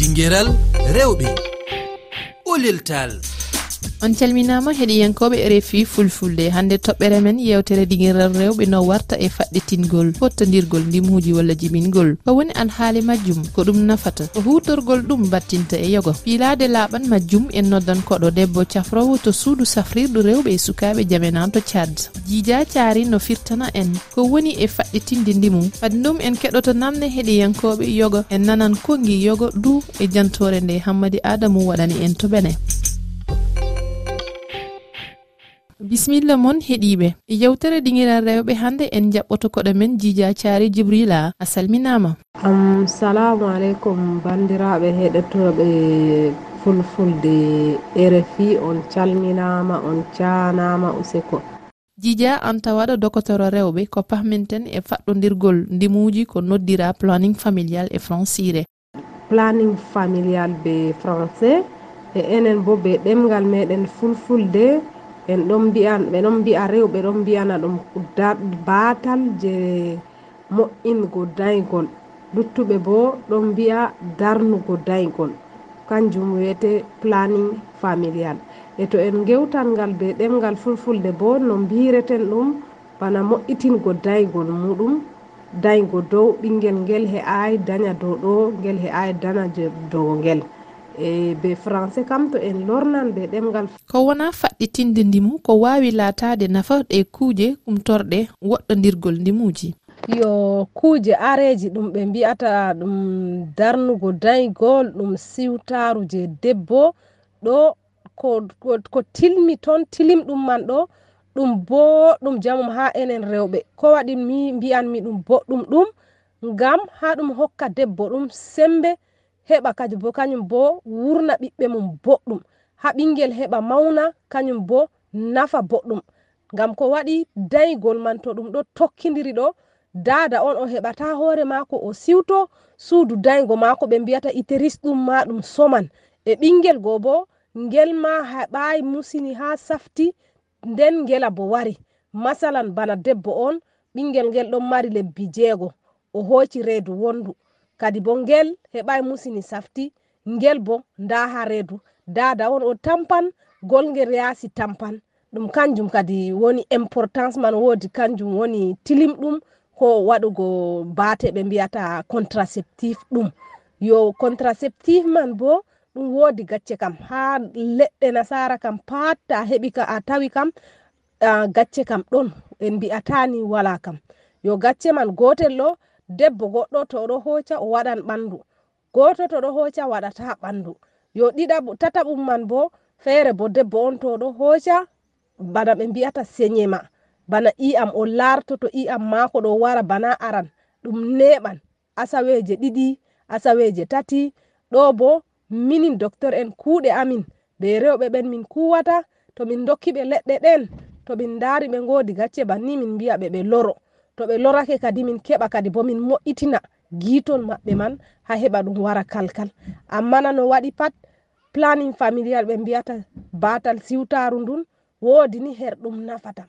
dinguéral rewɓe. Ɓolel tal on calminama heeɗiyankoɓe rfi fulfulde. Hande toɓɓere men yewtere ɗiguiral rewɓe no warta e faɗɗitingol fottodirgol ndimuji walla jibingol. Ko woni an haali majjum ko ɗum nafata. Ko hutorgol ɗum battinta e yogo. Fiilade laaɓan majjum en noddan koɗo. Debbo cafrowo to suudu safrirɗo rewɓe e sukaɓe jamenanto thad jiija caari no firtana en. Ko woni e faɗɗitinde ndimum fadi ɗum en keɗoto namde heeɗiyankoɓe yogo. En nanan kongi yogo du e jantore nde hammadi adamu waɗani en to bene. bisimilla moon heɗiɓe. E yewtere ɗiŋiral rewɓe hannde en jaɓɓoto koɗo men jija caari jibrila a salminama. Um, salamu aleykum bandiraɓe heɗotoɓe fulfulde rfi on calminama on canama useko. Jija an tawaɗo dokotoro rewɓe ko pahminten e faɗɗodirgol ndimuji ko noddira planning familial e francire. Planning familial be français e enen bo be ɗemgal meɗen fulfulde en ɗon mbiyan ɓe ɗon mbiya rewɓe ɗon mbiyana ɗum baatal je mo'ingo daygol. Luttuɓe bo ɗon mbiya darnugo daygol. Kanjum wiyete planning familial. E to en gewtan ngal be ɗemgal fulfulde bo no mbireten ɗum bana mo'itingo daygol muɗum. Daygo dow ɓingel ngel he'ayi daña dow ɗo ngel he'ayi dana dow ngel. e be français kam to en lornan be ɗemgal ko wona faɗɗitinde ndimu ko wawi laatade nafa ɗe kuuje kumtorɗe woɗɗodirgol ndimuji yo kuuje areji ɗum ɓe mbiyata ɗum darnugo daygol ɗum siwtaru je debbo ɗo ko, ko, ko tilmi toon tilim ɗum man ɗo ɗum boɗɗum jamum ha enen rewɓe. Ko waɗi mi mbiyanmi ɗum boɗɗum ɗum ngam ha ɗum hokka debbo ɗum sembe heɓa kadi bo kañum bo wurna ɓiɓɓe mum boɗɗum. Ha ɓingel heɓa mawna kañum bo nafa boɗɗum. Ngam ko waɗi daygol man to ɗum ɗo tokkidiri ɗo dada on o heɓata hoore maako o siwto suudu daygo maako ɓe mbiyata iteris ɗum ma ɗum soman. E ɓingel goo bo ngel ma heɓayi musini ha safti nden ngela bo wari. Masalan bana debbo on ɓingel ngel ɗon mari lebbi jeego o hooci reedu wondu. kadi bo ngel heɓai musini safti ngel bo nda ha reedu dada on o tampan golngel yaasi tampan. Ɗum kanjum kadi woni importance man woodi kanjum woni tilimɗum ko waɗugo baate ɓe mbiyata contraceptif ɗum. Yo contraceptif man bo ɗum woodi gacce kam ha leɗɗe nasara kam patta heɓi ka a tawi kam uh, gacce kam ɗon en mbi'atani wala kam. Yo gacce man gotel ɗo debbo goɗɗo to oɗo hoca o waɗan ɓandu. Goto to ɗo hoca waɗata ɓandu. Yo ɗiɗa tataɓum man bo feere bo debbo on to ɗo hoca bana ɓe mbiyata señema bana i'am o lartoto i'am mako ɗo wara bana aran. Ɗum neɓan. Asaweje ɗiɗi asaweje tati. Ɗo bo minin docteur en kuuɗe amin. Be rewɓe ɓen min kuwata to min dokkiɓe leɗɗe ɗen to min daari ɓe ngodi gacce banni min mbiya ɓe ɓe loro. to ɓe lorake kadi min keɓa kadi bo min moƴƴitina giitol maɓɓe man ha heɓa ɗum wara kalkal. Amma na no waɗi pat planning familial ɓe mbiyata batal siwtaru ndun woodi ni her ɗum nafata.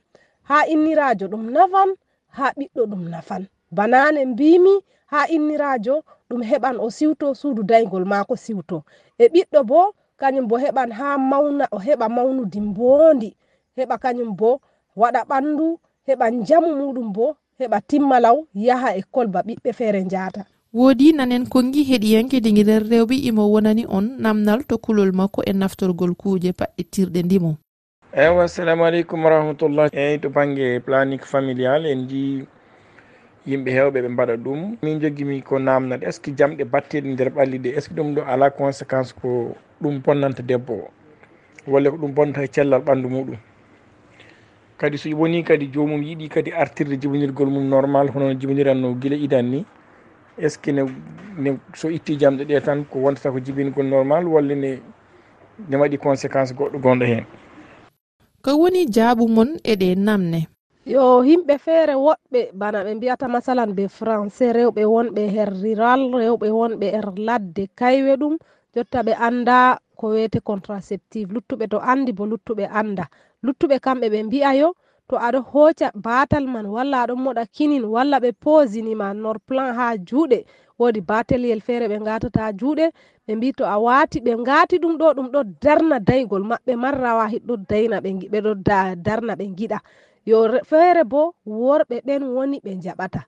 Ha innirajo ɗum nafan ha ɓiɗɗo ɗum nafan. Banane mbimi ha innirajo ɗum heɓan o siwto suudu daygol maako siwto. E ɓiɗɗo bo kañum bo heɓan ha mawna o heɓa mawnudi mbondi. Heɓa kañum bo waɗa ɓandu heɓa jamu muɗum bo heɓa timma law yaha école ba ɓiɓɓe feere njahata woodi nanen kongi heɗiyanke dingiɗen rewɓe imo wonani on namdal to kulol makko e naftorgol kuuje paɗɗitirɗe ndimo. Eyi wassalamu aleykum warahmatullah eyi to banggue planique familial en ji yimɓe hewɓe ɓe mbaɗa ɗum. Min jogimi ko namnat est ce que jamɗe batteɗe nder ɓalli ɗe est ce que ɗum ɗo ala conséquence ko ɗum bonnanta debbo? O walla ko ɗum bonnata e cellal ɓandu muɗum? kadi so woni kadi jomum yiiɗi kadi artirde jibinirgol mum normal hono jibiniranno guila idan ni est ce que ne ne so itti jamɗe ɗe tan ko wontata ko jibingol normal walla ne ne waɗi conséquence goɗɗo gonɗo hen? Ko woni jaabu mon eɗe namne? Yo yimɓe feere woɗɓe bana ɓe mbiyata masalan be français rewɓe wonɓe her rural rewɓe wonɓe her ladde kaywe ɗum jotta ɓe anda ko wiyete contraceptive. Luttuɓe to andi bo luttuɓe anda luttuɓe kamɓe ɓe mbi'a yo to aɗo hooca batal man walla aɗon moɗa kinin walla ɓe posinima nor plan ha juuɗe. Woodi batelyel feere ɓe gatata juuɗe. Ɓe mbi to a waati ɓe ngaati ɗum ɗo ɗum ɗo darna daygol. Maɓɓe marrawa hiɗɗo dayna ɓeɗo darna ɓe giɗa yo feere bo worɓe ɓen woni ɓe jaɓata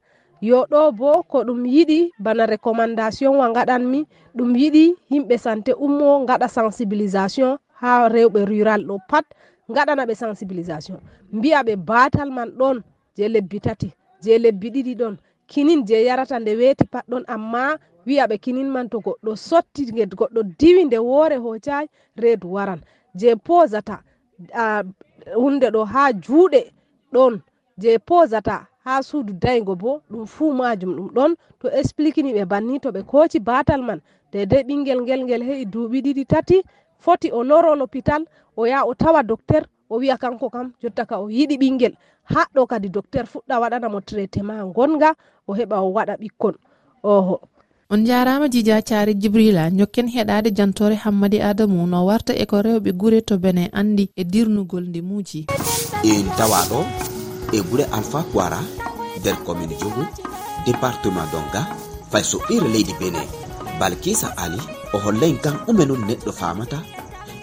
yo ɗo bo ko ɗum yiɗi bana recommandation wa gaɗanmi ɗum yiɗi yimɓe santé ummo gaɗa sensibilisation ha rewɓe rural ɗo pat gaɗana ɓe sensibilisation. Mbiya ɓe batal man ɗon je lebbi tati je lebbi ɗiɗi ɗon. Kinin je yarata nde weeti pat ɗon amma wiya ɓe kinin man to goɗɗo sotti goɗɗo diwi nde woore hocayi reedu waran. Je posata hunde ɗo ha juuɗe ɗon. Je posata ha suudu daygo bo ɗum fuu majum ɗum ɗon to expliquini ɓe banni to ɓe kooci batal man. Dedei ɓingel ngel ngel heɓi duuɓi ɗiɗi tati foti o loro l'hôpital o yaha o tawa docteur o wiya kanko kam jotta ka o yiɗi ɓingel haɗɗo kadi docteur fuɗɗa waɗanamo traité ma gonga o heɓa o waɗa ɓikkon. Oho. On jarama dija cari djibrila jokken heɗade jantore hammadi adamu no warta eko rewɓe guure to bene andi e dirnugol ndimuji en tawa ɗo e guure alpha poira nder commune jogu département donga fay so ɓire leydi bene. Balkisa ali o hollayn kan ɗume non neɗɗo famata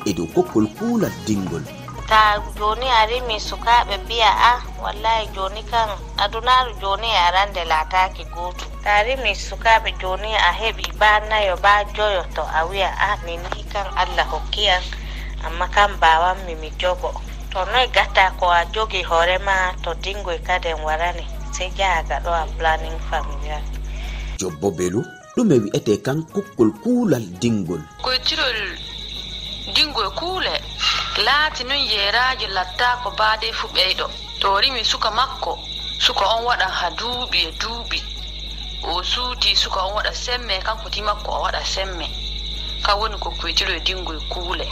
e dow kokkol kuulal dingol. Ta joni arimi sukaɓe mbiya a wallahi joni kan adunaru joni e arande lataki goto. Ta tarimi sukaɓe joni a heeɓi ba nayo ba joyo to a wiya a nini kan allah hokkiyam amma kam bawanmi mi jogo. to noy gatta ko a jogi hoorema to dingoy kaden warani sey jahaga ɗo a planning familial. Jobbo belu ɗume wi'ete kan kokkol kuulal dingol. Koytirol dingoy kuule laati noon yeerajo lattako baade fu ɓeyɗo to rimi suka makko suka on waɗan ha duuɓi e duuɓi. O suuti suka on waɗa semme kanko ti makko o waɗa semme. Kan woni ko koytiro e dingoy kuule.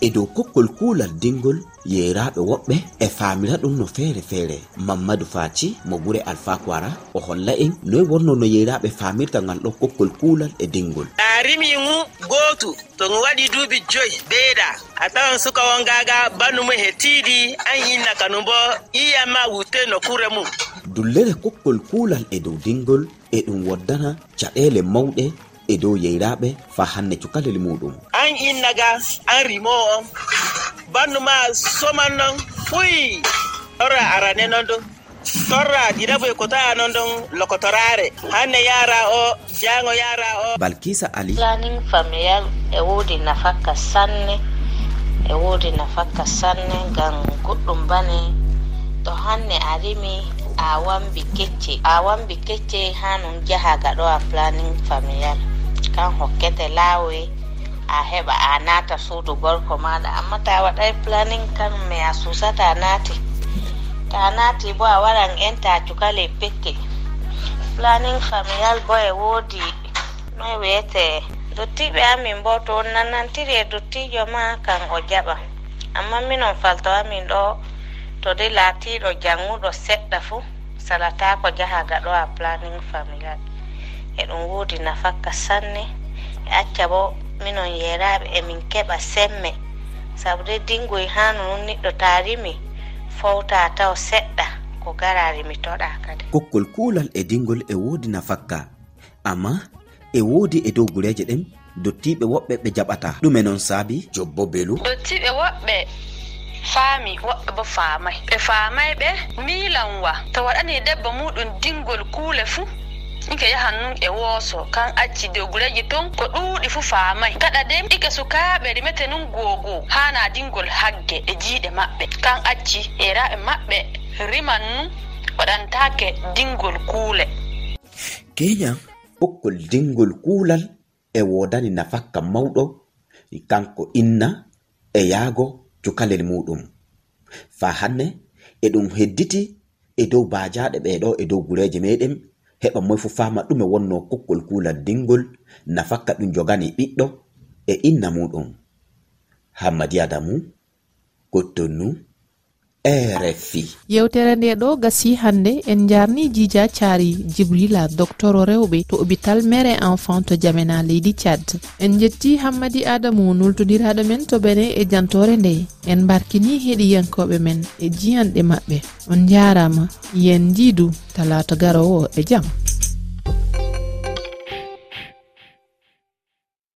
e dow kokkol kuulal dingol yeeraɓe woɓɓe e faamira ɗum no feere feere mamadou faci mo gure alpha kwara o holla en noy wonno no yeeraɓe faamirta ngal ɗo kokkol kuulal e dingol. A rimi ngu gootu to ngu waɗi duuɓi joyi ɓeyɗa a tawan suka on gaaga bandu mum he tiiɗi an yinna kanu bo iyamma wutte no kure mum. Dullere kokkol kuulal e dow dingol e ɗum woddana caɗele mawɗe e dow yeyraɓe fa hanne cukalel muɗum. An innaga an rimo on. Bannuma soman non fuyi torra arane non ɗum torra ɗiɗaɓoye kotaa non ɗon lokotorare. Hanne yara o jango yara o. Balkisa ali. Planning familial e wodi nafakka sanne e wodi nafakka sanne ngam goɗɗum bane. To hanne a rimi a wambi kecce a wambi kecce ha non jahaga ɗo a planning familial. kan hokkete laawe a heɓa a naata suudu gorko maɗa amma ta waɗay planning kan mai a susata naati. Ta naati bo a waran enta cukale pekke planning familial bo e woodi noy wiyete dottiɓe amin bo to on nanantiri e dottijo ma kan o jaɓa. Amma minon falto amin ɗo to de laatiɗo janguɗo seɗɗa fuu salatako jaha gaɗo a planning familial e ɗum woodi nafakka sanne. E acca bo minon yeraɓe emin keɓa semme. Sabu de dingoy hano nun neɗɗo tarimi fowta taw seɗɗa ko garari mi toɗa kadi. Kokkol kuulal e dingol e woodi nafakka. Amma e woodi e dow gureje ɗen dottiɓe woɓɓe ɓe jaɓata. Ɗume noon saabi jobbo belu. Dottiɓe woɓɓe faami woɓɓe bo faamay ɓe faamay ɓe miilanwa to waɗani debbo muɗum dingol kuule fuu ike yahan nun e wooso kan acci dow gureji ton ko ɗuuɗi fuu faamay. Kaɗa nden ike sukaaɓe rimete nun googo haa dingol hagge e jiiɗe maɓɓe. Kan acci yeraaɓe maɓɓe riman nun waɗantaake dingol kuule. Keya ɓokkol dingol kuulal e woodani nafakka mawɗo kanko inna e yaago cukalel muɗum faa hanne e ɗum hedditi e dow baajaɗe ɓeeɗo e dow gureje meɗen heɓa moy fu fama ɗume wonno kokkol kuulal dingol nafakka ɗum jogani ɓiɗɗo e inna muɗum. Hammadi adamu kottonu rfi yewtere nde ɗo gasi hannde en jarni dija cari djibrila doctoro rewɓe to hôpital mére enfant to jamena leydi thiad en jetti hammadi adamu nultodiraɗo men to bene e jantore nde. En barkini heeɗiyankoɓe men e jiyanɗe maɓɓe. On jarama yen jiidu talata garowo e jaam